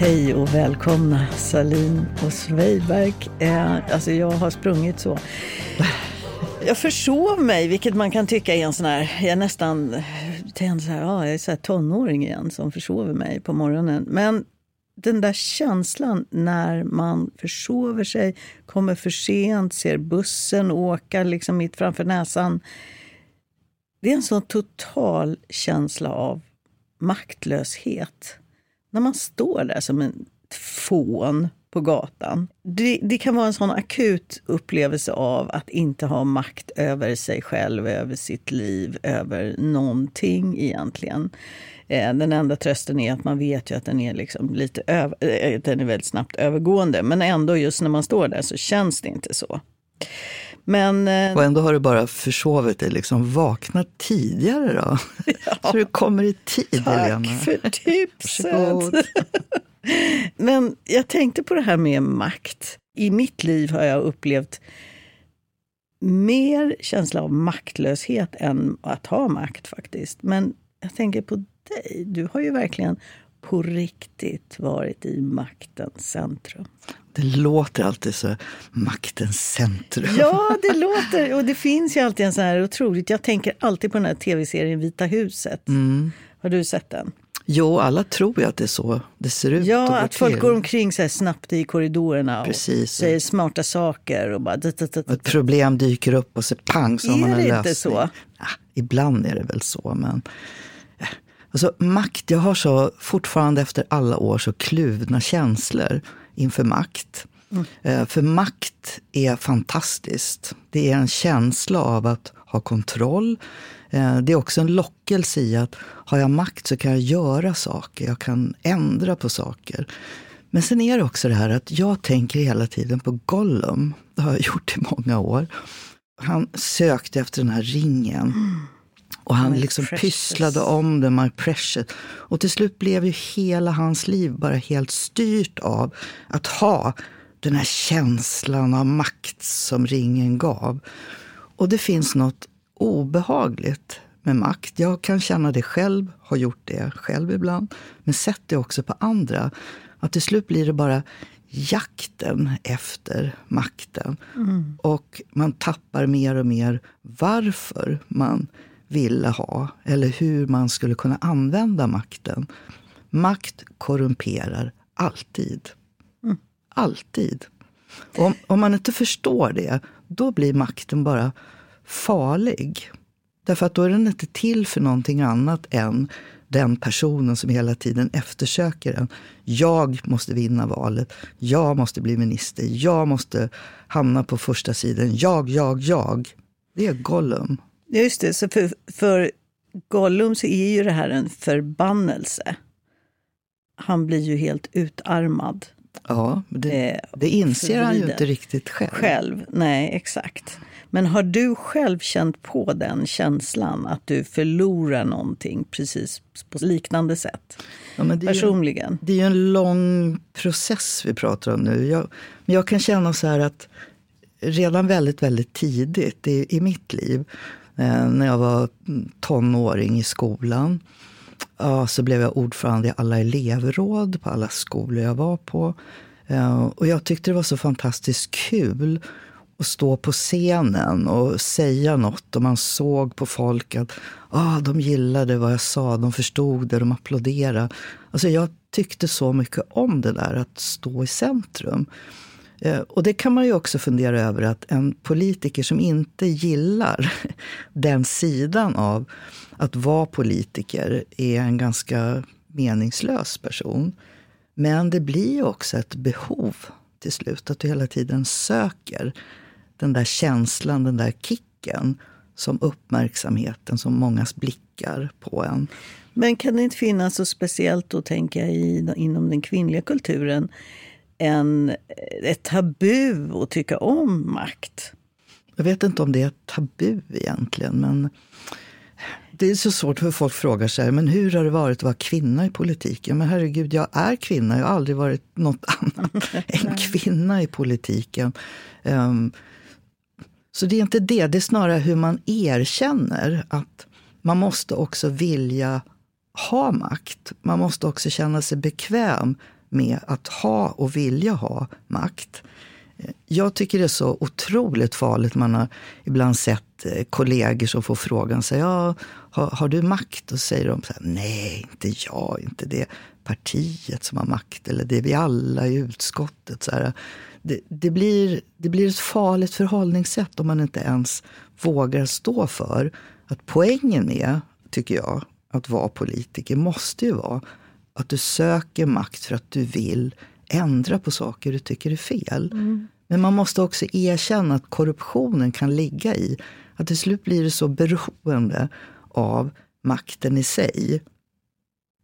Hej och välkomna Salin och Sveiberg. Eh, alltså jag har sprungit så. Jag försov mig, vilket man kan tycka är en sån här, jag är nästan tänd så här, ja, jag är så här tonåring igen som försover mig på morgonen. Men den där känslan när man försover sig, kommer för sent, ser bussen åka liksom mitt framför näsan. Det är en sån total känsla av maktlöshet. När man står där som en fån på gatan. Det, det, kan vara en sån akut upplevelse av att inte ha makt över sig själv, över sitt liv, över någonting egentligen. Eh, den enda trösten är att man vet ju att den är, liksom lite över, eh, den är väldigt snabbt övergående. Men ändå, just när man står där så känns det inte så. Men, eh, och ändå har du bara försovit dig, liksom vaknat tidigare då. Ja. Så du kommer i tid, Tack Helena. för tipset! Men jag tänkte på det här med makt. I mitt liv har jag upplevt mer känsla av maktlöshet än att ha makt faktiskt. Men jag tänker på dig. Du har ju verkligen på riktigt varit i maktens centrum. Det låter alltid så, maktens centrum. Ja, det låter. Och det finns ju alltid en sån här otroligt... Jag tänker alltid på den här tv-serien Vita huset. Mm. Har du sett den? Jo, alla tror ju att det är så det ser ut. Ja, att folk till. går omkring så snabbt i korridorerna Precis. och säger smarta saker. Och bara... Ett problem dyker upp och så pang så har man en lösning. Är det inte så? Ja, ibland är det väl så, men... Alltså makt, jag har så fortfarande efter alla år så kluvna känslor inför makt. Mm. Eh, för makt är fantastiskt. Det är en känsla av att ha kontroll. Eh, det är också en lockelse i att har jag makt så kan jag göra saker, jag kan ändra på saker. Men sen är det också det här att jag tänker hela tiden på Gollum. Det har jag gjort i många år. Han sökte efter den här ringen. Mm. Och han liksom pysslade om det, My Precious. Och till slut blev ju hela hans liv bara helt styrt av att ha den här känslan av makt som ringen gav. Och det finns något obehagligt med makt. Jag kan känna det själv, har gjort det själv ibland. Men sett det också på andra. Att till slut blir det bara jakten efter makten. Mm. Och man tappar mer och mer varför man ville ha eller hur man skulle kunna använda makten. Makt korrumperar alltid. Mm. Alltid. Om, om man inte förstår det, då blir makten bara farlig. Därför att då är den inte till för någonting annat än den personen som hela tiden eftersöker den. Jag måste vinna valet. Jag måste bli minister. Jag måste hamna på första sidan. Jag, jag, jag. Det är Gollum. Just det, så för, för Gollum så är ju det här en förbannelse. Han blir ju helt utarmad. Ja, det, eh, det inser han ju inte riktigt själv. Själv, nej exakt. Men har du själv känt på den känslan att du förlorar någonting precis på liknande sätt? Ja, det Personligen? Ju, det är ju en lång process vi pratar om nu. Jag, men jag kan känna så här att redan väldigt, väldigt tidigt i, i mitt liv Eh, när jag var tonåring i skolan ja, så blev jag ordförande i alla elevråd på alla skolor jag var på. Eh, och jag tyckte det var så fantastiskt kul att stå på scenen och säga något. Och man såg på folk att ah, de gillade vad jag sa, de förstod det, de applåderade. Alltså jag tyckte så mycket om det där, att stå i centrum. Eh, och det kan man ju också fundera över att en politiker som inte gillar den sidan av att vara politiker är en ganska meningslös person. Men det blir också ett behov till slut, att du hela tiden söker den där känslan, den där kicken som uppmärksamheten, som mångas blickar på en. Men kan det inte finnas så speciellt då, tänker jag, inom den kvinnliga kulturen en, ett tabu att tycka om makt. Jag vet inte om det är ett tabu egentligen, men det är så svårt för folk frågar sig, men hur har det varit att vara kvinna i politiken? Men herregud, jag är kvinna, jag har aldrig varit något annat än kvinna i politiken. Um, så det är inte det, det är snarare hur man erkänner att man måste också vilja ha makt. Man måste också känna sig bekväm med att ha och vilja ha makt. Jag tycker det är så otroligt farligt. Man har ibland sett eh, kollegor som får frågan, så, ja, har, har du makt? Och säger de så här, nej, inte jag, inte det partiet som har makt, eller det är vi alla i utskottet. Så här, det, det, blir, det blir ett farligt förhållningssätt om man inte ens vågar stå för att poängen med, tycker jag, att vara politiker måste ju vara att du söker makt för att du vill ändra på saker du tycker är fel. Mm. Men man måste också erkänna att korruptionen kan ligga i att till slut blir det så beroende av makten i sig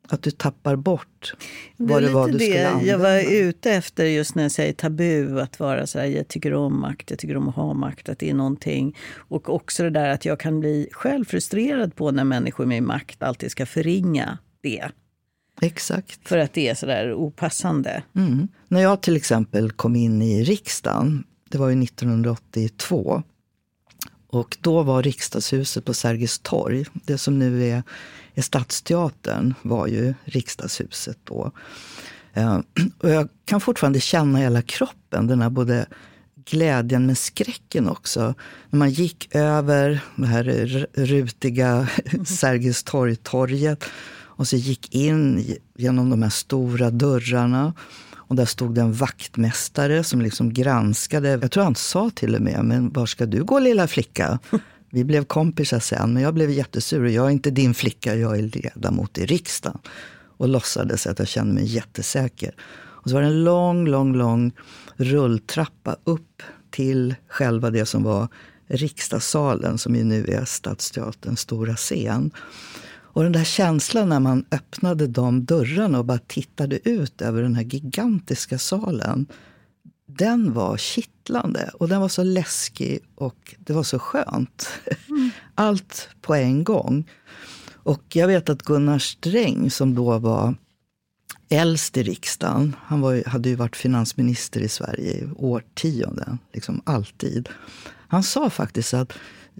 att du tappar bort vad det, det var du skulle använda. Jag var ute efter just när jag säger tabu, att vara så här, jag tycker om makt, jag tycker om att ha makt, att det är någonting. Och också det där att jag kan bli själv frustrerad på när människor med makt alltid ska förringa det. Exakt. För att det är sådär opassande. Mm. När jag till exempel kom in i riksdagen, det var ju 1982. Och då var riksdagshuset på Sergels torg, det som nu är, är Stadsteatern, var ju riksdagshuset då. Eh, och jag kan fortfarande känna hela kroppen, den här både glädjen men skräcken också. När man gick över det här rutiga Sergels torg-torget och så gick in genom de här stora dörrarna. Och där stod det en vaktmästare som liksom granskade. Jag tror han sa till och med, men var ska du gå lilla flicka? Vi blev kompisar sen, men jag blev jättesur. Jag är inte din flicka, jag är ledamot i riksdagen. Och låtsades att jag kände mig jättesäker. Och så var det en lång, lång, lång rulltrappa upp till själva det som var riksdagssalen, som ju nu är Stadsteaterns stora scen. Och den där känslan när man öppnade de dörrarna och bara tittade ut över den här gigantiska salen. Den var kittlande och den var så läskig och det var så skönt. Mm. Allt på en gång. Och jag vet att Gunnar Sträng som då var äldst i riksdagen. Han var, hade ju varit finansminister i Sverige i årtionden, liksom alltid. Han sa faktiskt att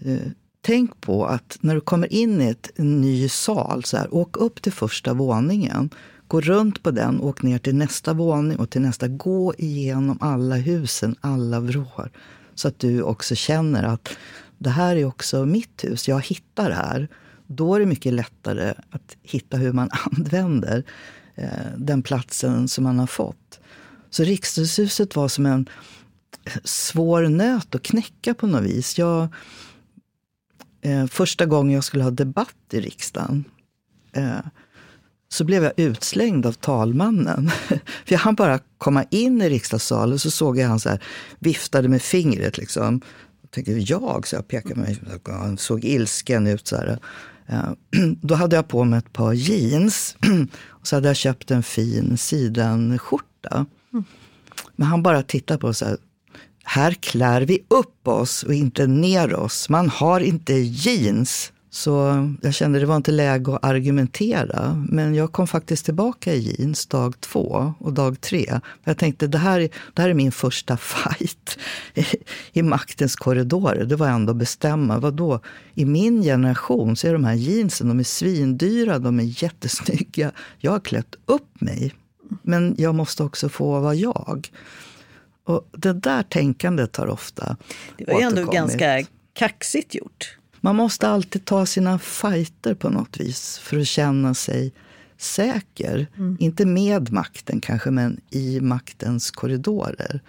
eh, tänk på att när du kommer in i ett, en ny sal, så här, åk upp till första våningen. Gå runt på den, åk ner till nästa våning och till nästa. Gå igenom alla husen, alla vrår. Så att du också känner att det här är också mitt hus, jag hittar här. Då är det mycket lättare att hitta hur man använder eh, den platsen som man har fått. Så riksdagshuset var som en svår nöt att knäcka på något vis. Jag eh, första gången jag skulle ha debatt i riksdagen eh, så blev jag utslängd av talmannen. För jag hann bara komma in i riksdagssalen så såg jag han så här, viftade med fingret. Liksom. Jag tänkte, jag? Så jag pekade mig. Han såg ilsken ut. Så här. Eh, då hade jag på mig ett par jeans. Och så hade jag köpt en fin sidenskjorta. Mm. Men han bara tittade på och så här, här klär vi upp oss och inte ner oss. Man har inte jeans. Så jag kände det var inte läge att argumentera. Men jag kom faktiskt tillbaka i jeans dag två och dag tre. Jag tänkte det här, det här är min första fight i, i maktens korridorer. Det var ändå att bestämma. Vadå? I min generation så är de här jeansen de är svindyra, de är jättesnygga. Jag har klätt upp mig. Men jag måste också få vara jag. Och det där tänkandet har ofta Det var ju ändå ganska kaxigt gjort. Man måste alltid ta sina fighter på något vis för att känna sig säker. Mm. Inte med makten kanske, men i maktens korridorer.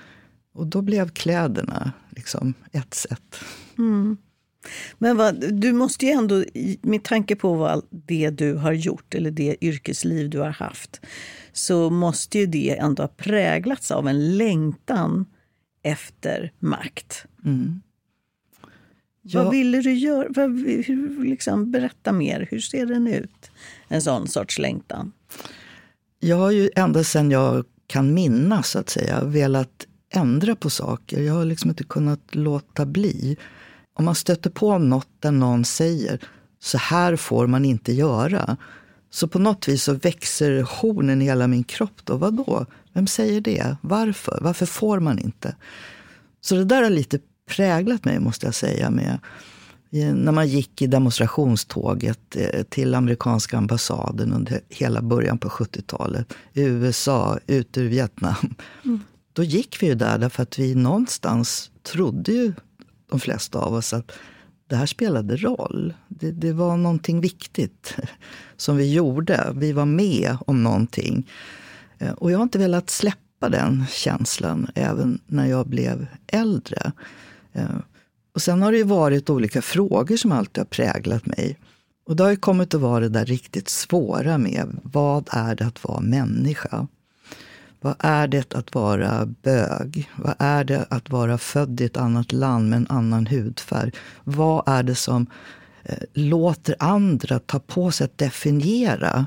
Och då blev kläderna liksom ett sätt. Mm. Men vad, du måste ju ändå, med tanke på vad det du har gjort eller det yrkesliv du har haft, så måste ju det ändå ha präglats av en längtan efter makt. Mm. Ja. Vad ville du göra? Vad, hur, liksom, berätta mer. Hur ser den ut? En sån sorts längtan. Jag har ju ända sedan jag kan minnas, så att säga, velat ändra på saker. Jag har liksom inte kunnat låta bli. Om man stöter på något där någon säger så här får man inte göra. Så på något vis så växer hornen i hela min kropp. Då. Vadå? Vem säger det? Varför? Varför får man inte? Så det där har lite präglat mig, måste jag säga, med när man gick i demonstrationståget eh, till amerikanska ambassaden under hela början på 70-talet. USA, ut ur Vietnam. Mm. Då gick vi ju där därför att vi någonstans trodde ju de flesta av oss att det här spelade roll. Det, det var någonting viktigt som vi gjorde. Vi var med om någonting. Eh, och jag har inte velat släppa den känslan även när jag blev äldre. Eh, och sen har det ju varit olika frågor som alltid har präglat mig. Och det har ju kommit att vara det där riktigt svåra med vad är det att vara människa? Vad är det att vara bög? Vad är det att vara född i ett annat land med en annan hudfärg? Vad är det som eh, låter andra ta på sig att definiera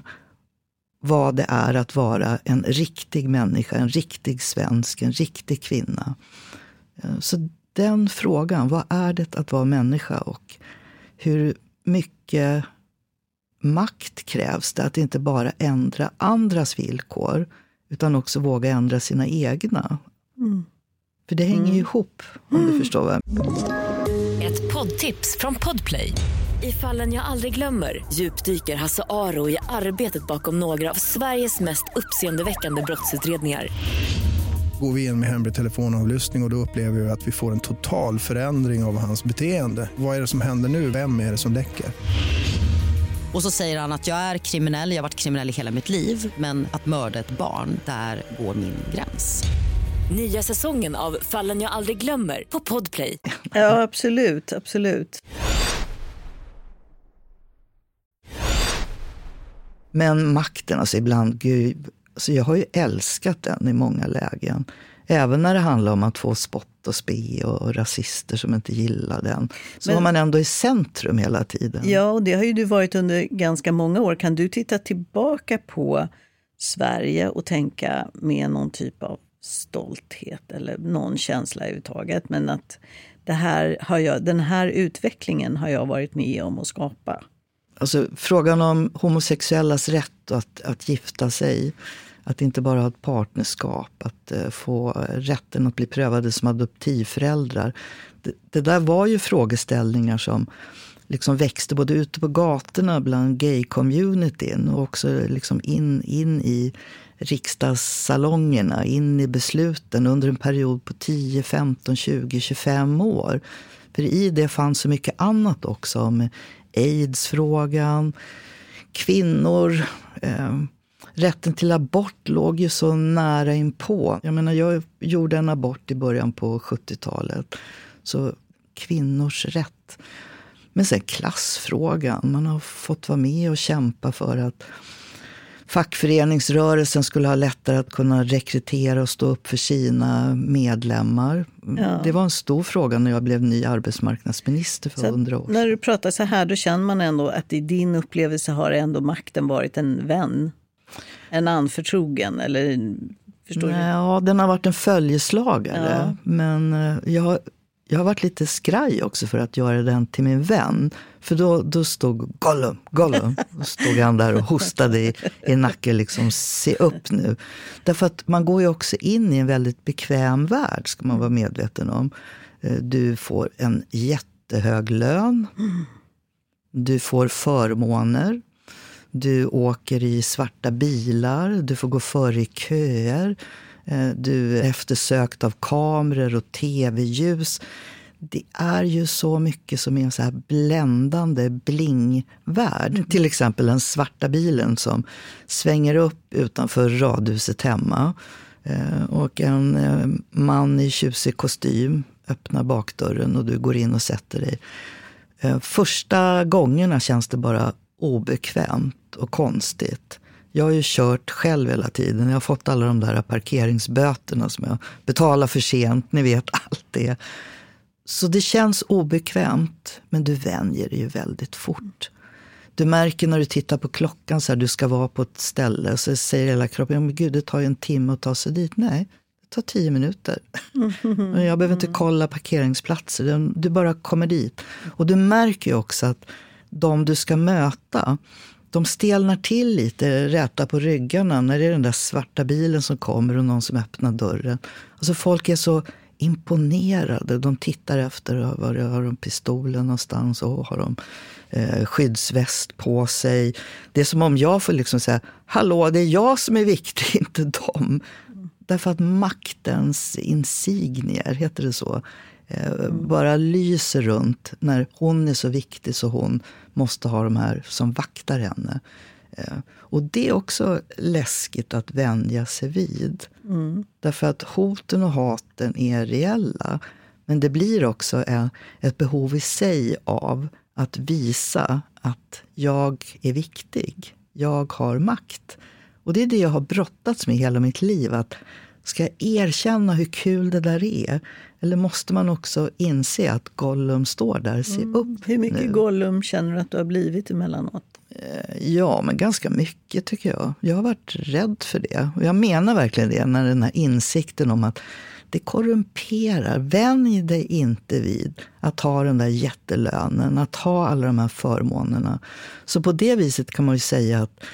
vad det är att vara en riktig människa, en riktig svensk, en riktig kvinna? Eh, så den frågan, vad är det att vara människa och hur mycket makt krävs det att inte bara ändra andras villkor utan också våga ändra sina egna. Mm. För det hänger ju mm. ihop, om mm. du förstår vad Ett poddtips från Podplay. I fallen jag aldrig glömmer djupdyker Hasse Aro i arbetet bakom några av Sveriges mest uppseendeväckande brottsutredningar går vi in med hemlig telefonavlyssning och, och då upplever vi att vi får en total förändring av hans beteende. Vad är det som händer nu? Vem är det som läcker? Och så säger han att jag är kriminell, jag har varit kriminell i hela mitt liv men att mörda ett barn, där går min gräns. Nya säsongen av Fallen jag aldrig glömmer på Podplay. Ja, absolut, absolut. Men makten, alltså ibland, gud, alltså jag har ju älskat den i många lägen. Även när det handlar om att få spott och spe och rasister som inte gillar den. Så Men, var man ändå i centrum hela tiden. Ja, och det har ju du varit under ganska många år. Kan du titta tillbaka på Sverige och tänka med någon typ av stolthet eller någon känsla överhuvudtaget. Men att det här har jag, den här utvecklingen har jag varit med om att skapa. Alltså, frågan om homosexuellas rätt att, att gifta sig att inte bara ha ett partnerskap, att eh, få rätten att bli prövade som adoptivföräldrar. Det, det, där var ju frågeställningar som liksom växte både ute på gatorna bland gay-communityn och också liksom in, in i riksdagssalongerna, in i besluten under en period på 10, 15, 20, 25 år. För i det fanns så mycket annat också, med aidsfrågan, kvinnor, eh, rätten till abort låg ju så nära inpå. Jag menar, jag gjorde en abort i början på 70-talet. Så kvinnors rätt. Men sen klassfrågan. Man har fått vara med och kämpa för att fackföreningsrörelsen skulle ha lättare att kunna rekrytera och stå upp för sina medlemmar. Ja. Det var en stor fråga när jag blev ny arbetsmarknadsminister för hundra år sedan. När du pratar så här, då känner man ändå att i din upplevelse har ändå makten varit en vän? En anförtrogen? Eller, förstår Nej, du? Ja, den har varit en följeslagare. Ja. Men eh, jag har, jag har varit lite skraj också för att göra den till min vän. För då, då stod Gollum, Gollum. Då stod han där och hostade i, i nacken. Liksom, se upp nu. Därför att man går ju också in i en väldigt bekväm värld, ska man vara medveten om. Eh, du får en jättehög lön. Du får förmåner. Du åker i svarta bilar, du får gå före i köer. Eh, du är eftersökt av kameror och tv-ljus. Det är ju så mycket som är en så här bländande blingvärld. Mm. Till exempel den svarta bilen som svänger upp utanför radhuset hemma. Eh, och en eh, man i tjusig kostym öppnar bakdörren och du går in och sätter dig. Första gångerna känns det bara obekvämt och konstigt. Jag har ju kört själv hela tiden. Jag har fått alla de där parkeringsböterna som jag betalar för sent. Ni vet allt det. Så det känns obekvämt, men du vänjer dig ju väldigt fort. Du märker när du tittar på klockan, så här, du ska vara på ett ställe, och så säger hela kroppen, ja, men gud, det tar ju en timme att ta sig dit. Nej, det tar tio minuter. Mm. Jag behöver inte kolla parkeringsplatser, du bara kommer dit. Och du märker ju också att de du ska möta, de stelnar till lite, räta på ryggarna när det är den där svarta bilen som kommer och någon som öppnar dörren. Alltså folk är så imponerade. De tittar efter, var har de pistolen någonstans? Och har de eh, skyddsväst på sig? Det är som om jag får liksom säga, hallå, det är jag som är viktig, inte dem. Därför att maktens insignier, heter det så, eh, bara lyser runt. När hon är så viktig så hon måste ha de här som vaktar henne. Eh, och det är också läskigt att vänja sig vid. Mm. Därför att hoten och haten är reella. Men det blir också ett behov i sig av att visa att jag är viktig. Jag har makt. Och det är det jag har brottats med hela mitt liv. Att ska jag erkänna hur kul det där är? Eller måste man också inse att Gollum står där? Se mm. upp Hur mycket nu. Gollum känner du att du har blivit emellanåt? Eh, ja, men ganska mycket tycker jag. Jag har varit rädd för det. Och jag menar verkligen det, när den här insikten om att det korrumperar. Vänj dig inte vid att ha den där jättelönen, att ha alla de här förmånerna. Så på det viset kan man ju säga att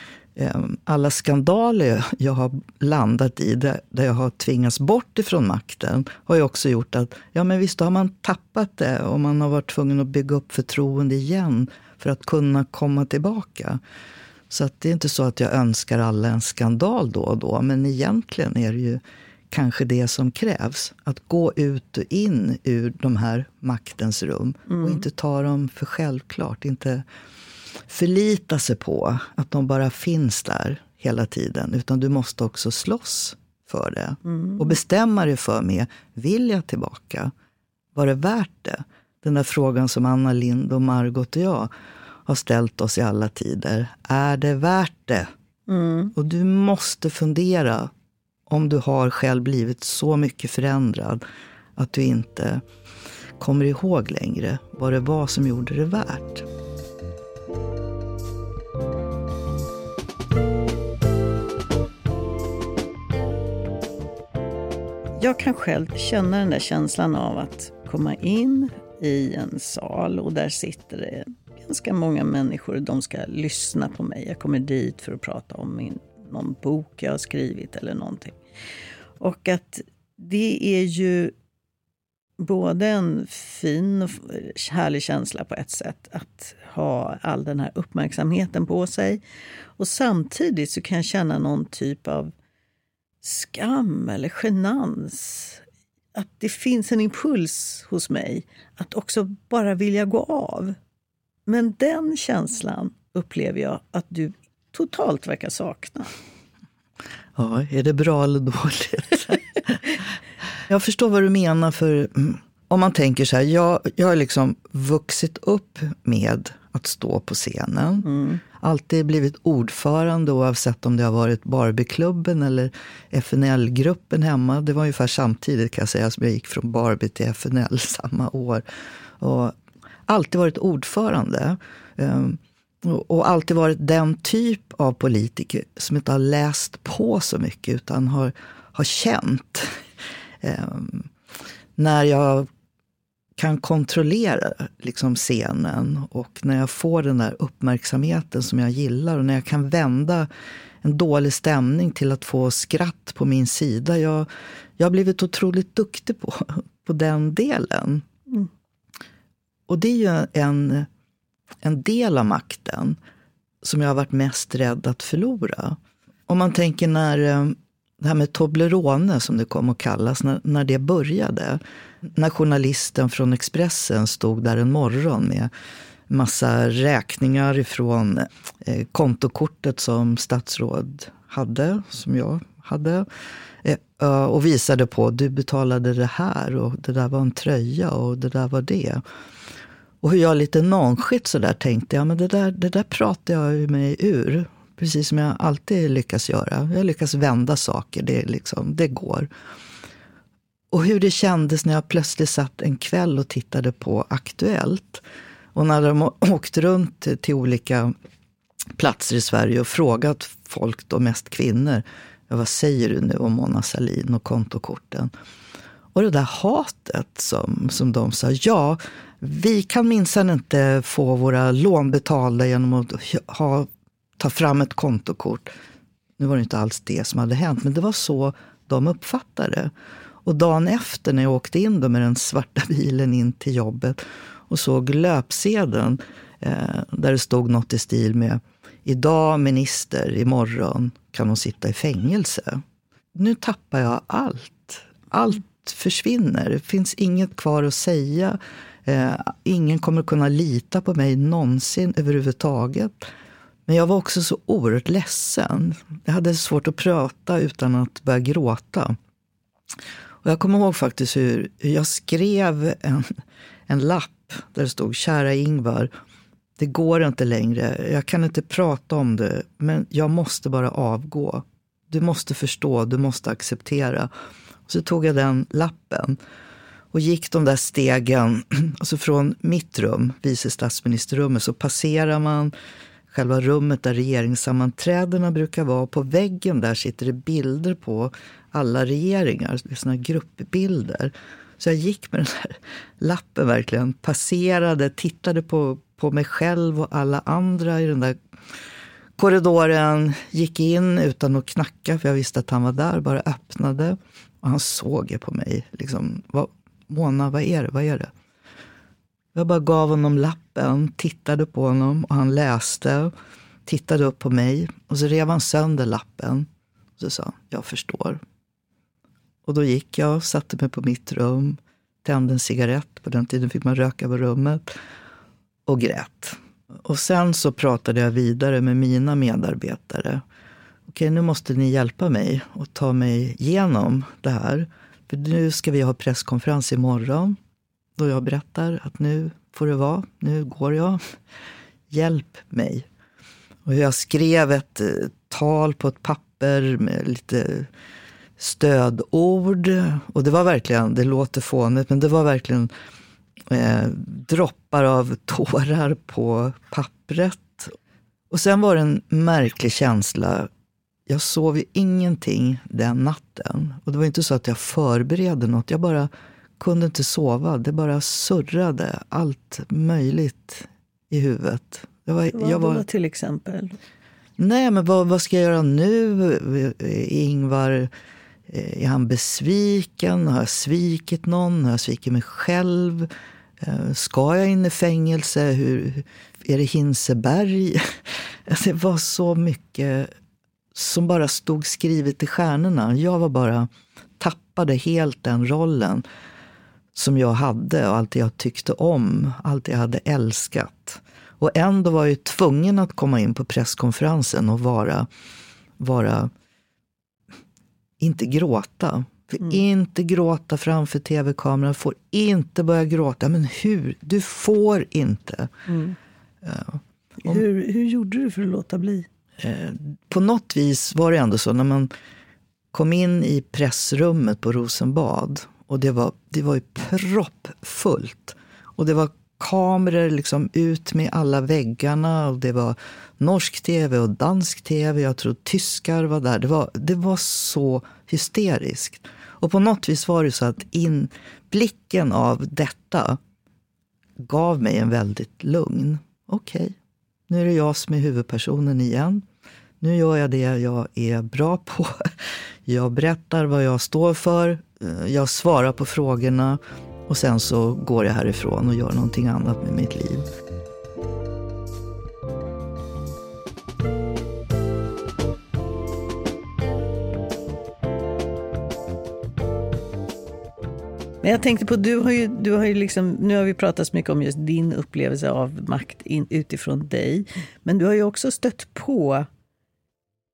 alla skandaler jag har landat i, där, jag har tvingats bort ifrån makten, har ju också gjort att, ja men visst, då har man tappat det och man har varit tvungen att bygga upp förtroende igen för att kunna komma tillbaka. Så att det är inte så att jag önskar alla en skandal då och då, men egentligen är det ju kanske det som krävs. Att gå ut och in ur de här maktens rum mm. och inte ta dem för självklart. Inte förlita sig på att de bara finns där hela tiden. Utan du måste också slåss för det. Mm. Och bestämma dig för med, vill jag tillbaka? Var det värt det? Den där frågan som Anna Lind och Margot och jag har ställt oss i alla tider. Är det värt det? Mm. Och du måste fundera om du har själv blivit så mycket förändrad att du inte kommer ihåg längre vad det var som gjorde det värt. Jag kan själv känna den där känslan av att komma in i en sal och där sitter det ganska många människor. De ska lyssna på mig. Jag kommer dit för att prata om min, någon bok jag har skrivit eller någonting. Och att det är ju både en fin och härlig känsla på ett sätt att ha all den här uppmärksamheten på sig. Och samtidigt så kan jag känna någon typ av skam eller genans. Att det finns en impuls hos mig att också bara vilja gå av. Men den känslan upplever jag att du totalt verkar sakna. Ja, är det bra eller dåligt? jag förstår vad du menar. för mm, Om man tänker så här, jag, jag har liksom vuxit upp med att stå på scenen. Mm. Alltid blivit ordförande oavsett om det har varit Barbieklubben eller FNL-gruppen hemma. Det var ungefär samtidigt kan jag säga som jag gick från Barbie till FNL samma år. Och alltid varit ordförande. Ehm, och alltid varit den typ av politiker som inte har läst på så mycket utan har, har känt. Ehm, när jag kan kontrollera liksom scenen och när jag får den där uppmärksamheten som jag gillar och när jag kan vända en dålig stämning till att få skratt på min sida. Jag, jag har blivit otroligt duktig på, på den delen. Mm. Och det är ju en, en del av makten som jag har varit mest rädd att förlora. Om man tänker när eh, det här med Toblerone, som det kom att kallas, när, när det började. När journalisten från Expressen stod där en morgon med massa räkningar ifrån eh, kontokortet som statsråd hade, som jag hade. Eh, och visade på, du betalade det här och det där var en tröja och det där var det. Och hur jag lite nonchigt sådär tänkte, ja men det där, det där pratar jag mig ur. Precis som jag alltid lyckas göra. Jag lyckas vända saker, det, liksom, det går. Och hur det kändes när jag plötsligt satt en kväll och tittade på Aktuellt. Och när de åkt runt till olika platser i Sverige och frågat folk, då mest kvinnor, ja, vad säger du nu om Mona Sahlin och kontokorten? Och det där hatet som, som de sa, ja, vi kan minsann inte få våra lån betalda genom att ha, ta fram ett kontokort. Nu var det inte alls det som hade hänt, men det var så de uppfattade det. Och dagen efter när jag åkte in då med den svarta bilen in till jobbet och såg löpsedeln eh, där det stod något i stil med Idag minister, imorgon kan hon sitta i fängelse. Nu tappar jag allt. Allt försvinner. Det finns inget kvar att säga. Eh, ingen kommer kunna lita på mig någonsin överhuvudtaget. Men jag var också så oerhört ledsen. Jag hade svårt att prata utan att börja gråta. Och jag kommer ihåg faktiskt hur jag skrev en, en lapp där det stod Kära Ingvar, det går inte längre. Jag kan inte prata om det, men jag måste bara avgå. Du måste förstå, du måste acceptera. Så tog jag den lappen och gick de där stegen, alltså från mitt rum, vice statsministerrummet, så passerar man själva rummet där regeringssammanträdena brukar vara. På väggen där sitter det bilder på alla regeringar, såna gruppbilder. Så jag gick med den här lappen verkligen, passerade, tittade på, på mig själv och alla andra i den där korridoren. Gick in utan att knacka, för jag visste att han var där, bara öppnade. Och han såg ju på mig. Liksom, vad, Mona, vad är det? Vad är det? Jag bara gav honom lappen, tittade på honom och han läste. Tittade upp på mig och så rev han sönder lappen. Och så sa jag förstår. Och då gick jag och satte mig på mitt rum, tände en cigarett. På den tiden fick man röka på rummet. Och grät. Och sen så pratade jag vidare med mina medarbetare. Okej, nu måste ni hjälpa mig och ta mig igenom det här. För nu ska vi ha presskonferens imorgon. Då jag berättar att nu får det vara, nu går jag. Hjälp mig. Och jag skrev ett eh, tal på ett papper med lite stödord. Och det var verkligen, det låter fånigt, men det var verkligen eh, droppar av tårar på pappret. Och sen var det en märklig känsla. Jag sov ju ingenting den natten. Och det var inte så att jag förberedde något. Jag bara kunde inte sova. Det bara surrade allt möjligt i huvudet. Jag var, vad jag var, då till exempel? Nej, men vad, vad ska jag göra nu? Ingvar, eh, Eh, är han besviken? Har jag svikit någon? Har jag svikit mig själv? Eh, ska jag in i fängelse? Hur, är det Hinseberg? Alltså, det var så mycket som bara stod skrivet i stjärnorna. Jag var bara tappade helt den rollen som jag hade och allt det jag tyckte om, allt det jag hade älskat. Och ändå var jag tvungen att komma in på presskonferensen och vara, vara inte gråta. Mm. Inte gråta framför tv-kameran, får inte börja gråta. Men hur? Du får inte. Mm. Uh, om, hur, hur gjorde du för att låta bli? Uh, på något vis var det ändå så, när man kom in i pressrummet på Rosenbad och det var, det var ju proppfullt. Och det var kameror liksom ut med alla väggarna. Och det var norsk tv och dansk tv. Jag tror tyskar var där. Det var, det var så hysteriskt. Och på något vis var det så att inblicken av detta gav mig en väldigt lugn. Okej, okay, nu är det jag som är huvudpersonen igen. Nu gör jag det jag är bra på. Jag berättar vad jag står för. Eh, jag svarar på frågorna och sen så går jag härifrån och gör någonting annat med mitt liv. Men jag tänkte på, du har ju, du har ju liksom, nu har vi pratat så mycket om just din upplevelse av makt in, utifrån dig. Men du har ju också stött på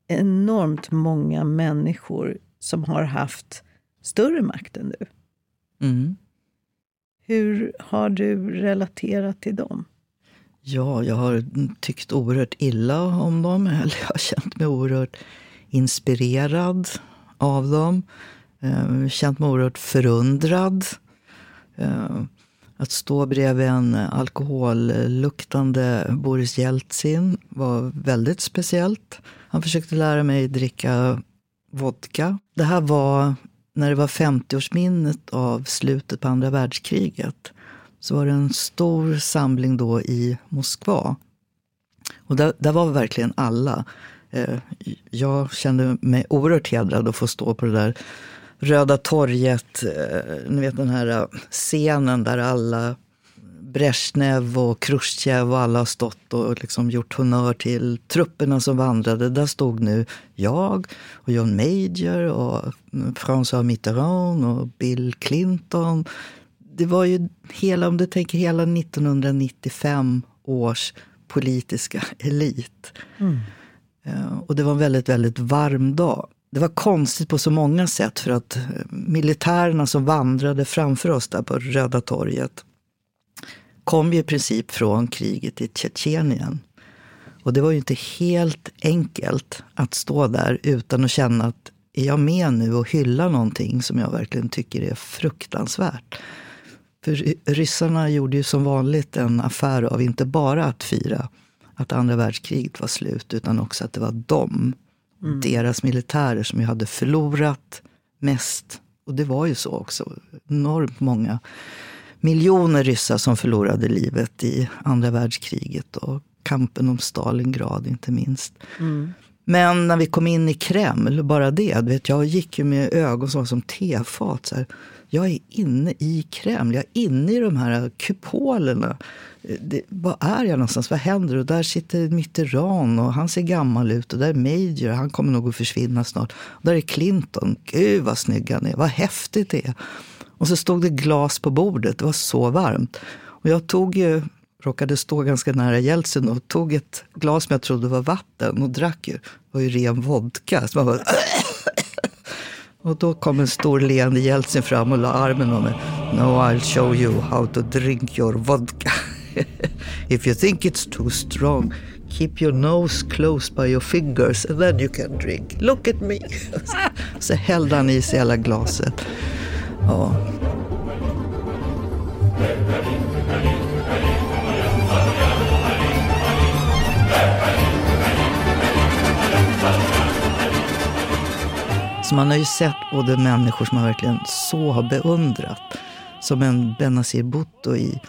enormt många människor som har haft större makt än du. Mm. Hur har du relaterat till dem? Ja, jag har tyckt oerhört illa om dem. Eller jag har känt mig oerhört inspirerad av dem. Eh, känt mig oerhört förundrad. Eh, att stå bredvid en alkoholluktande Boris Jeltsin var väldigt speciellt. Han försökte lära mig dricka vodka. Det här var när det var 50-årsminnet av slutet på andra världskriget. Så var det en stor samling då i Moskva. Och där, där var verkligen alla. Eh, jag kände mig oerhört hedrad att få stå på det där Röda torget, eh, ni vet den här eh, scenen där alla Brezhnev och Khrushchev och alla har stått och liksom gjort honör till trupperna som vandrade. Där stod nu jag och John Major och François Mitterrand och Bill Clinton. Det var ju hela, om du tänker hela 1995 års politiska elit. Mm. Och det var en väldigt, väldigt varm dag. Det var konstigt på så många sätt för att eh, militärerna som vandrade framför oss där på Röda torget kom ju i princip från kriget i Tjetjenien. Och det var ju inte helt enkelt att stå där utan att känna att är jag med nu och hyllar någonting som jag verkligen tycker är fruktansvärt? För ryssarna gjorde ju som vanligt en affär av inte bara att fira att andra världskriget var slut, utan också att det var de, mm. deras militärer, som ju hade förlorat mest. Och det var ju så också. Enormt många miljoner ryssar som förlorade livet i andra världskriget och kampen om Stalingrad inte minst. Mm. Men när vi kom in i Kreml, bara det, vet, jag gick ju med ögon som var som tefat. Så här. Jag är inne i Kreml, jag är inne i de här kupolerna. Det, vad är jag någonstans? Vad händer? Och där sitter Mitterrand och han ser gammal ut. Och där är Major, han kommer nog att försvinna snart. Och där är Clinton, gud vad snygg han är, vad häftigt det är. Och så stod det glas på bordet, det var så varmt. Och jag tog ju, råkade stå ganska nära Jeltsin och tog ett glas som jag trodde var vatten och drack ju. Det var ju ren vodka. Så man bara, och då kom en stor leende Jeltsin fram och la armen om mig. No, I'll show you how to drink your vodka. If you think it's too strong, keep your nose close by your fingers and then you can drink. Look at me. Så hällde han i sig hela glaset. Ja. Så man har ju sett både människor som man verkligen så har beundrat, som en Benazir Bhutto i,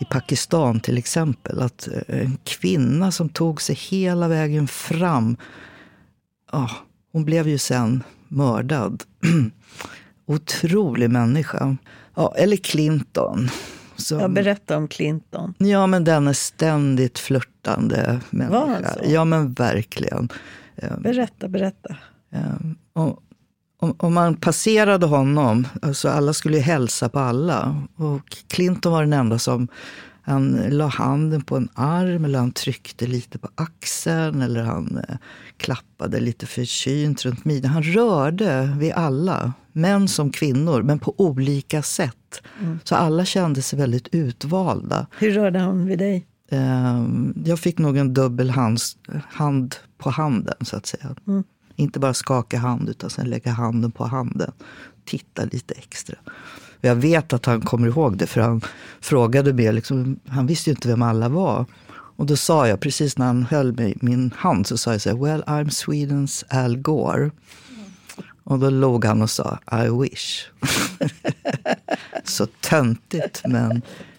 i Pakistan till exempel. Att eh, en kvinna som tog sig hela vägen fram, ja, hon blev ju sen mördad. Otrolig människa. Ja, eller Clinton. Som, ja, berätta om Clinton. Ja, men den är ständigt flörtande människa. Var han så? Ja, men verkligen. Berätta, berätta. Och, om, om, man passerade honom, alltså alla skulle ju hälsa på alla. Och Clinton var den enda som han la handen på en arm eller han tryckte lite på axeln eller han eh, klappade lite försynt runt midjan. Han rörde vid alla, män som kvinnor, men på olika sätt. Mm. Så alla kände sig väldigt utvalda. Hur rörde han vid dig? Eh, jag fick nog en dubbel hand, hand på handen, så att säga. Mm. Inte bara skaka hand, utan sen lägga handen på handen. Titta lite extra. Och jag vet att han kommer ihåg det, för han frågade mig. Liksom, han visste ju inte vem alla var. Och då sa jag, precis när han höll mig, min hand, så sa jag så här, Well, I'm Swedens Al Gore. Och då låg han och sa, I wish. så töntigt, men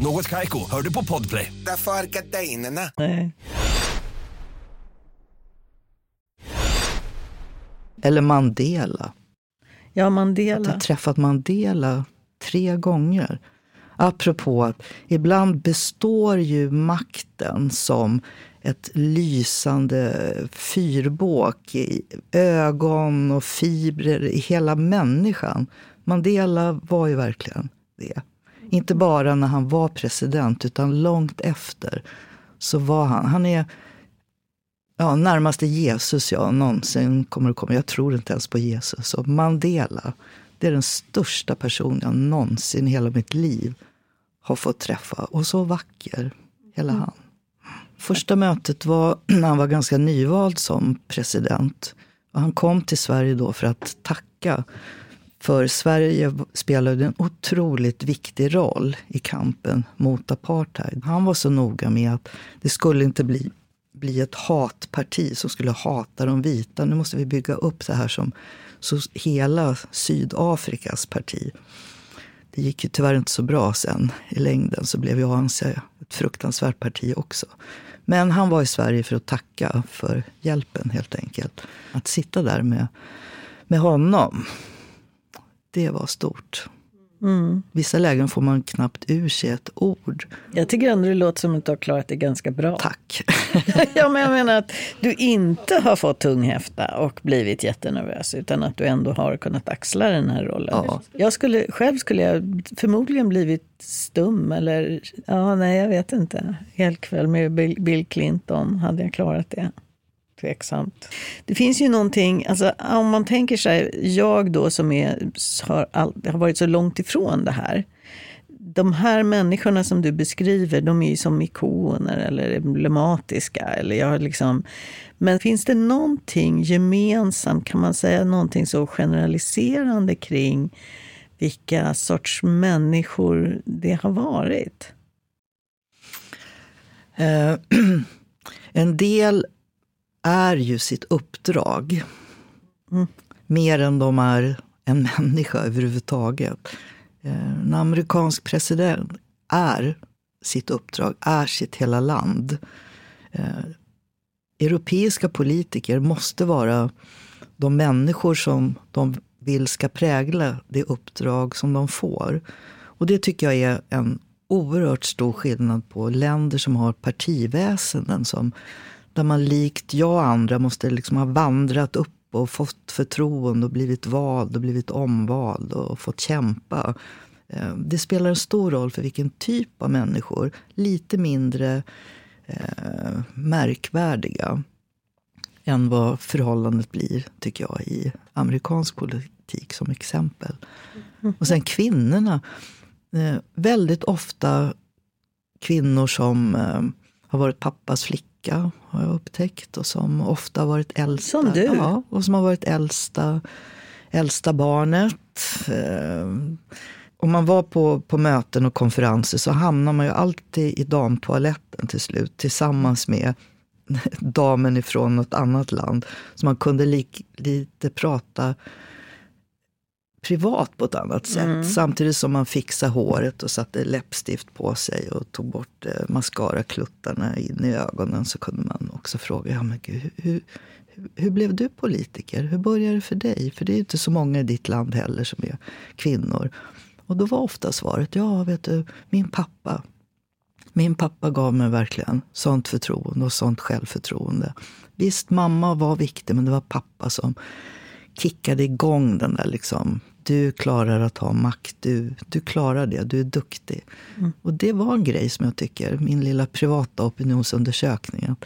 Något Kaiko, hör du på Podplay. Därför är gardinerna. Nej. Eller Mandela. Ja, Mandela. Jag har träffat Mandela tre gånger. Apropå att ibland består ju makten som ett lysande fyrbåk i ögon och fibrer i hela människan. Mandela var ju verkligen det. Inte bara när han var president, utan långt efter. Så var han, han är ja, närmaste Jesus jag någonsin kommer att komma. Jag tror inte ens på Jesus. Och Mandela, det är den största person jag någonsin i hela mitt liv har fått träffa. Och så vacker, hela mm. han. Första mötet var när han var ganska nyvald som president. Och han kom till Sverige då för att tacka för Sverige spelade en otroligt viktig roll i kampen mot apartheid. Han var så noga med att det skulle inte bli, bli ett hatparti som skulle hata de vita. Nu måste vi bygga upp det här som så hela Sydafrikas parti. Det gick ju tyvärr inte så bra sen. I längden så blev ju ANC ett fruktansvärt parti också. Men han var i Sverige för att tacka för hjälpen helt enkelt. Att sitta där med, med honom, det var stort. Mm. Vissa lägen får man knappt ur sig ett ord. Jag tycker ändå det låter som att du har klarat det ganska bra. Tack. ja, men jag menar att du inte har fått tunghäfta och blivit jättenervös utan att du ändå har kunnat axla den här rollen. Ja. Jag skulle, själv skulle jag förmodligen blivit stum eller, ja nej jag vet inte. Helt kväll med Bill Clinton, hade jag klarat det? Tveksamt. Det finns ju någonting, alltså, om man tänker sig, jag då som är, har, all, har varit så långt ifrån det här. De här människorna som du beskriver, de är ju som ikoner eller emblematiska. Eller jag liksom, men finns det någonting gemensamt, kan man säga någonting så generaliserande kring vilka sorts människor det har varit? Eh, en del är ju sitt uppdrag. Mm. Mer än de är en människa överhuvudtaget. Eh, En amerikansk president är sitt uppdrag, är sitt hela land. Eh, Europeiska politiker måste vara de människor som de vill ska prägla det uppdrag som de får. Och det tycker jag är en oerhört stor skillnad på länder som har partiväsenden som där man likt jag och andra måste liksom ha vandrat upp och fått förtroende och blivit vald och blivit omvald och fått kämpa. Eh, det spelar en stor roll för vilken typ av människor, lite mindre eh, märkvärdiga än vad förhållandet blir, tycker jag, i amerikansk politik som exempel. Och sen kvinnorna. Eh, väldigt ofta kvinnor som eh, har varit pappas flicka, har jag upptäckt. Och som ofta har varit äldsta. Som du? Ja, och som har varit äldsta, äldsta barnet. Eh, om man var på, på möten och konferenser så hamnar man ju alltid i damtoaletten till slut tillsammans med damen ifrån något annat land. Så man kunde lik, lite prata privat på ett annat sätt. Samtidigt som man fixade håret och satte läppstift på sig och tog bort eh, mascarakluttarna in i ögonen så kunde man också fråga, ja men gud, hur, hur, hur blev du politiker? Hur började det för dig? För det är ju inte så många i ditt land heller som är kvinnor. Och då var ofta svaret, ja vet du, min pappa. Min pappa gav mig verkligen sånt förtroende och sånt självförtroende. Visst, mamma var viktig, men det var pappa som kickade igång den där liksom, du klarar att ha makt, du, du klarar det, du är duktig. Och det var en grej som jag tycker, min lilla privata opinionsundersökning. Att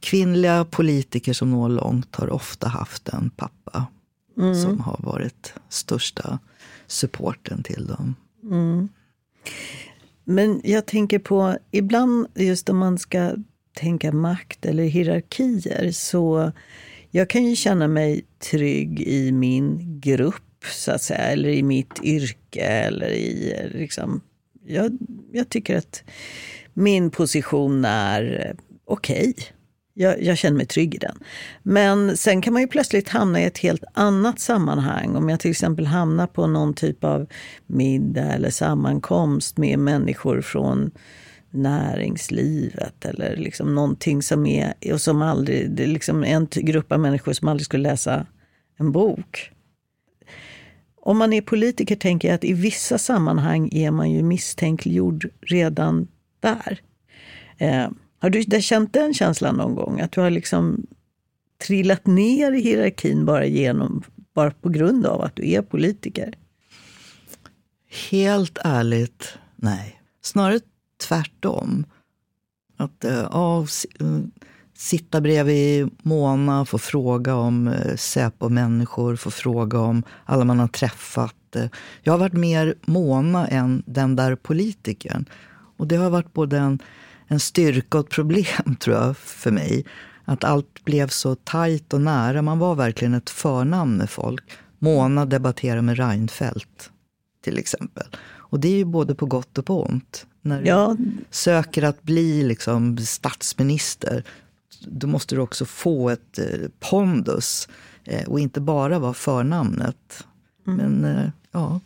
kvinnliga politiker som når långt har ofta haft en pappa som har varit största supporten till dem. Men jag tänker på, ibland just om man ska tänka makt eller hierarkier så jag kan ju känna mig trygg i min grupp, så att säga, eller i mitt yrke. Eller i, liksom, jag, jag tycker att min position är okej. okej. Jag, jag känner mig trygg i den. Men sen kan man ju plötsligt hamna i ett helt annat sammanhang. Om jag till exempel hamnar på någon typ av middag eller sammankomst med människor från näringslivet eller liksom någonting som är, och som aldrig, det är liksom en grupp av människor som aldrig skulle läsa en bok. Om man är politiker tänker jag att i vissa sammanhang är man ju misstänkliggjord redan där. Eh, har du känt den känslan någon gång? Att du har liksom trillat ner i hierarkin bara, genom, bara på grund av att du är politiker? Helt ärligt, nej. Snarare tvärtom. Att eh, ja, eh, sitta bredvid Mona, få fråga om eh, Säpo-människor, få fråga om alla man har träffat. Eh, Jag har varit mer Mona än den där politikern. Och det har varit både en, en styrka och ett problem, tror jag, för mig. Att allt blev så tajt och nära. Man var verkligen ett förnamn med folk. Mona debatterar med Reinfeldt till exempel. Och det är ju både på gott och på ont. När du Ja. söker att bli liksom statsminister, då måste du också få ett eh, pondus eh, och inte bara vara förnamnet. Men eh, ja,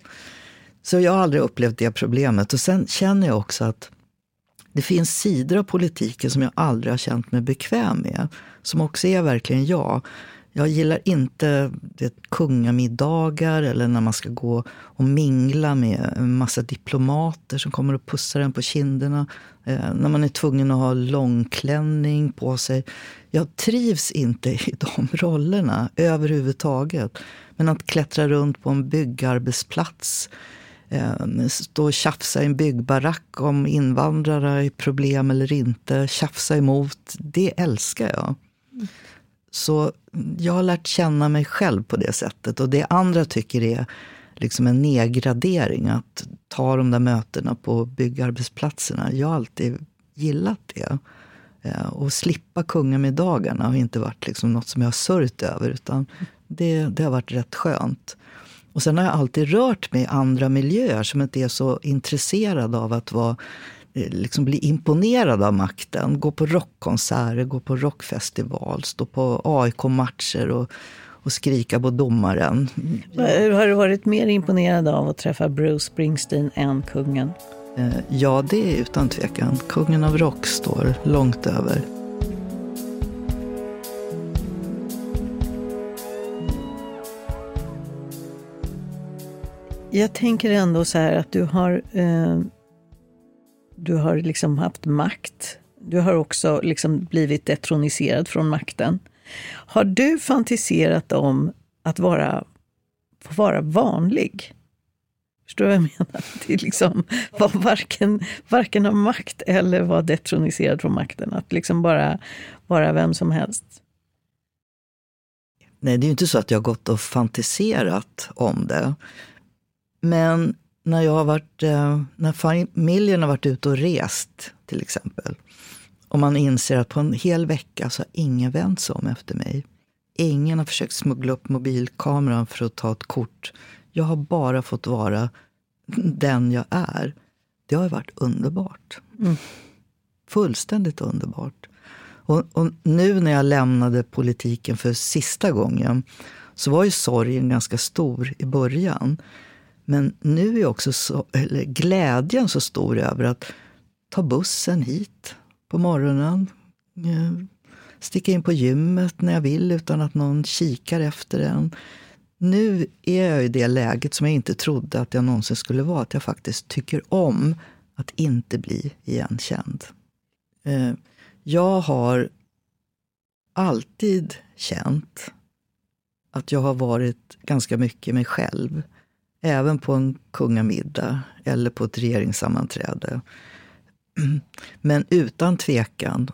så jag har aldrig upplevt det problemet. Och sen känner jag också att det finns sidor av politiken som jag aldrig har känt mig bekväm med. Som också är verkligen jag. Jag gillar inte det, kungamiddagar eller när man ska gå och mingla med en massa diplomater som kommer och pussar en på kinderna. Eh, när man är tvungen att ha långklänning på sig. Jag trivs inte i de rollerna överhuvudtaget. Men att klättra runt på en byggarbetsplats eh, stå och tjafsa i en byggbarack om invandrare är problem eller inte, tjafsa emot, det älskar jag. Så jag har lärt känna mig själv på det sättet. Och det andra tycker är liksom en nedgradering, att ta de där mötena på byggarbetsplatserna. Jag har alltid gillat det. Eh, och slippa kungamiddagarna har inte varit liksom något som jag har sörjt över, utan det, det har varit rätt skönt. Och sen har jag alltid rört mig i andra miljöer som inte är så intresserad av att vara, liksom bli imponerad av makten. Gå på rockkonserter, gå på rockfestival, stå på AIK-matcher och, och skrika på domaren. Har du varit mer imponerad av att träffa Bruce Springsteen än kungen? Eh, Ja, det är utan tvekan. Kungen av rock står långt över. Jag tänker ändå så här att du har, eh, du har liksom haft makt. Du har också liksom blivit detroniserad från makten. Har du fantiserat om att vara, få vara vanlig? Förstår du vad jag menar? Det är liksom var varken, varken ha makt eller vara detroniserad från makten. Att liksom bara vara vem som helst. Nej, det är ju inte så att jag har gått och fantiserat om det. Men när jag har varit, eh, när familjen har varit ute och rest till exempel. Och man inser att på en hel vecka så har ingen vänt sig om efter mig. Ingen har försökt smuggla upp mobilkameran för att ta ett kort. Jag har bara fått vara den jag är. Det har varit underbart. Fullständigt underbart. Och, och nu när jag lämnade politiken för sista gången så var ju sorgen ganska stor i början. Men nu är också så, eller glädjen så stor över att ta bussen hit på morgonen. Eh, sticka in på gymmet när jag vill utan att någon kikar efter en. Nu är jag i det läget som jag inte trodde att jag någonsin skulle vara. Att jag faktiskt tycker om att inte bli igenkänd. Eh, jag har alltid känt att jag har varit ganska mycket mig själv. Även på en kungamiddag eller på ett regeringssammanträde. Men utan tvekan,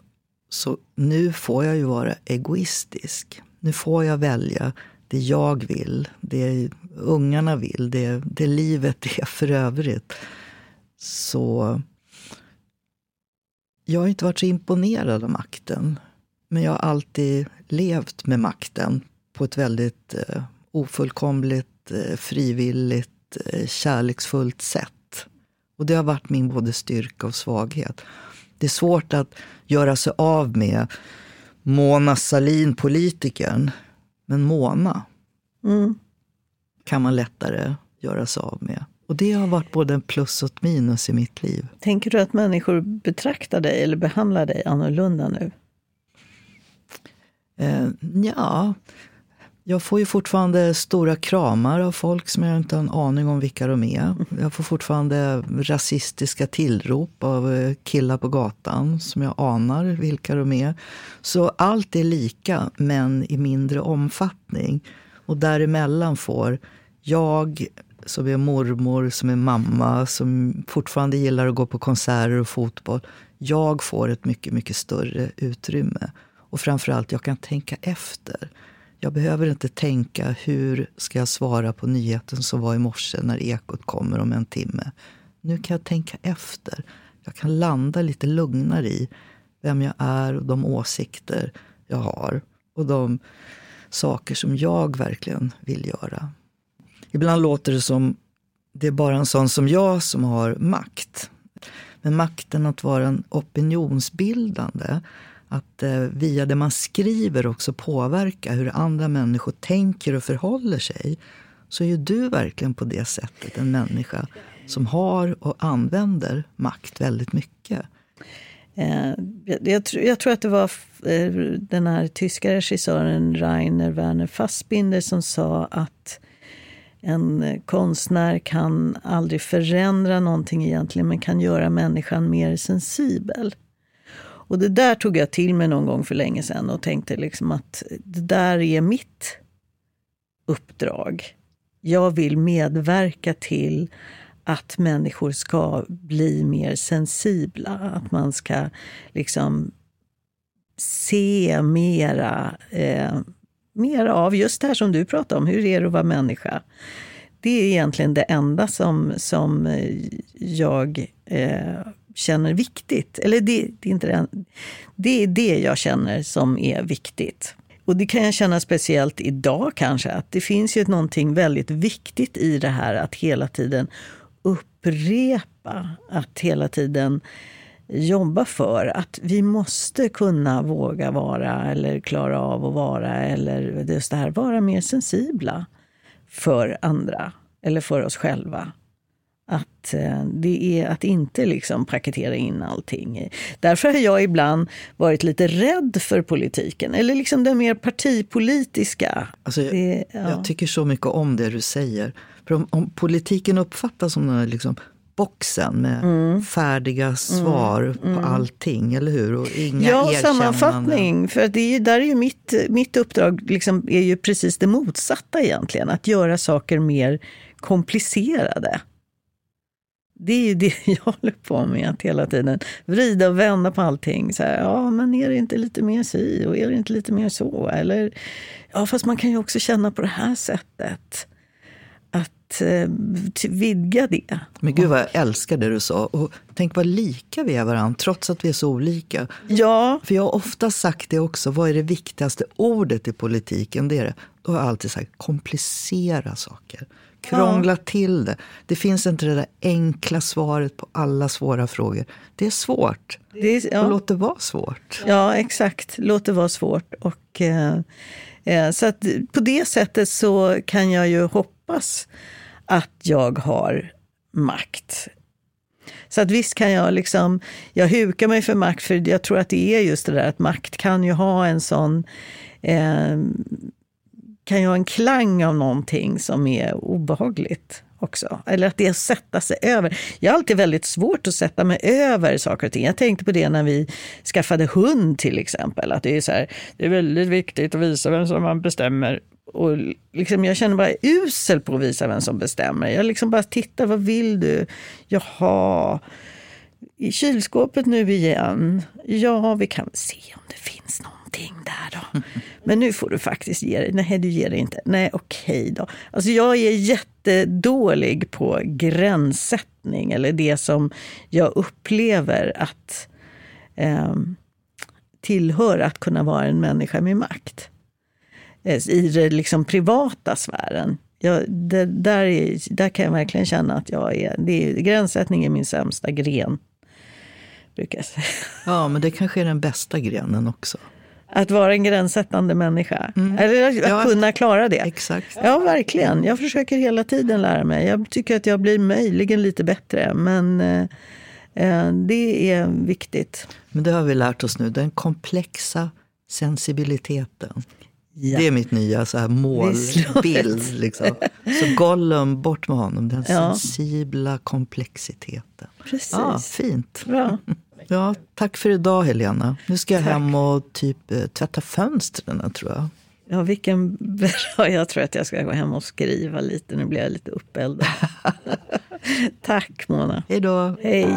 så nu får jag ju vara egoistisk. Nu får jag välja det jag vill, det ungarna vill, det, det livet är för övrigt. Så jag har inte varit så imponerad av makten. Men jag har alltid levt med makten på ett väldigt eh, ofullkomligt, frivilligt, eh, kärleksfullt sätt. Och det har varit min både styrka och svaghet. Det är svårt att göra sig av med Mona Sahlin, politikern. Men Mona kan man lättare göra sig av med. Och det har varit både en plus och ett minus i mitt liv. Tänker du att människor betraktar dig eller behandlar dig annorlunda nu? Eh, ja, jag får ju fortfarande stora kramar av folk som jag inte har en aning om vilka de är. Jag får fortfarande rasistiska tillrop av eh, killar på gatan som jag anar vilka de är. Så allt är lika, men i mindre omfattning. Och däremellan får jag, som är mormor, som är mamma, som fortfarande gillar att gå på konserter och fotboll. Jag får ett mycket, mycket större utrymme. Och framförallt, jag kan tänka efter. Jag behöver inte tänka hur ska jag svara på nyheten som var i morse när Ekot kommer om en timme. Nu kan jag tänka efter. Jag kan landa lite lugnare i vem jag är och de åsikter jag har. Och de saker som jag verkligen vill göra. ibland låter det som det är bara en sån som jag som har makt. Men makten att vara en opinionsbildande, att eh, via det man skriver också påverka hur andra människor tänker och förhåller sig, så är ju du verkligen på det sättet en människa som har och använder makt väldigt mycket. Eh, jag, jag, tror att det var eh, den här tyska regissören Rainer Werner Fassbinder som sa att en konstnär kan aldrig förändra någonting egentligen, men kan göra människan mer sensibel. Och det där tog jag till mig någon gång för länge sedan och tänkte liksom att det där är mitt uppdrag. Jag vill medverka till att människor ska bli mer sensibla. Att man ska liksom se mera, eh, mera av just det här som du pratar om. Hur är det att vara människa? Det är egentligen det enda som, som eh, jag eh, känner viktigt. Eller det, det, är inte det, det är det jag känner som är viktigt. Och det kan jag känna speciellt idag kanske, att det finns ju någonting väldigt viktigt i det här att hela tiden upprepa, att hela tiden jobba för att vi måste kunna våga vara eller klara av att vara eller just det här, vara mer sensibla för andra eller för oss själva. Att eh, det är att inte liksom paketera in allting. Därför har jag ibland varit lite rädd för politiken, eller liksom det mer partipolitiska. Alltså, jag, det, ja. jag tycker så mycket om det du säger. För om, om politiken uppfattas som den liksom boxen med mm. färdiga mm. svar mm. på allting, eller hur? Och inga ja, sammanfattning. För det är, där är ju mitt, mitt uppdrag liksom, är ju precis det motsatta egentligen. Att göra saker mer komplicerade. Det är ju det jag håller på med, att hela tiden vrida och vända på allting. Så här, ja, men är det inte lite mer si och är det inte lite mer så? Eller, ja, fast man kan ju också känna på det här sättet att eh, vidga det. Men gud vad jag älskar det du sa. Och tänk vad lika vi är varandra, trots att vi är så olika. Ja. För jag har ofta sagt det också, vad är det viktigaste ordet i politiken? Det är det. Då har jag alltid sagt komplicera saker. Krångla ja. till det. Det finns inte det där enkla svaret på alla svåra frågor. Det är svårt. Det är, ja. Och låt det vara svårt. Ja, exakt. Låt det vara svårt. Och, eh, eh, så att på det sättet så kan jag ju hoppas att jag har makt. Så att visst kan jag liksom, jag hukar mig för makt, för jag tror att det är just det där att makt kan ju ha en sån eh, kan ju ha en klang av någonting som är obehagligt också. Eller att det är att sätta sig över. Jag har alltid väldigt svårt att sätta mig över saker och ting. Jag tänkte på det när vi skaffade hund till exempel. Att det är så här, det är väldigt viktigt att visa vem som man bestämmer. Och liksom, jag känner bara usel på att visa vem som bestämmer. Jag liksom bara tittar, vad vill du? Jaha, i kylskåpet nu igen. Ja, vi kan se om det finns någonting där då. Men nu får du faktiskt ge dig. Nej, du ger dig inte. Nej, okej då. Alltså jag är jättedålig på gränssättning, eller det som jag upplever att eh, tillhör att kunna vara en människa med makt. Eh, I den liksom privata sfären. Jag, det, där, är, där kan jag verkligen känna att jag är, det är, gränssättning är min sämsta gren. Brukar jag säga. Ja, men det kanske är den bästa grenen också. Att vara en gränssättande människa. Mm. Eller att ja, kunna klara det. Exakt. Ja, verkligen. Jag försöker hela tiden lära mig. Jag tycker att jag blir möjligen lite bättre. Men eh, eh det är viktigt. Men det har vi lärt oss nu. Den komplexa sensibiliteten. Ja. Det är mitt nya så här målbild. Liksom. Så Gollum, bort med honom. Den ja. sensibla komplexiteten. Precis. Ja, fint. Bra. Ja, tack för idag Helena. Nu ska jag tack. hem och typ eh, tvätta fönstren tror jag. Ja, vilken bra. Jag tror att jag ska gå hem och skriva lite. Nu blir jag lite uppeldad. tack Mona. Hej då. Hej.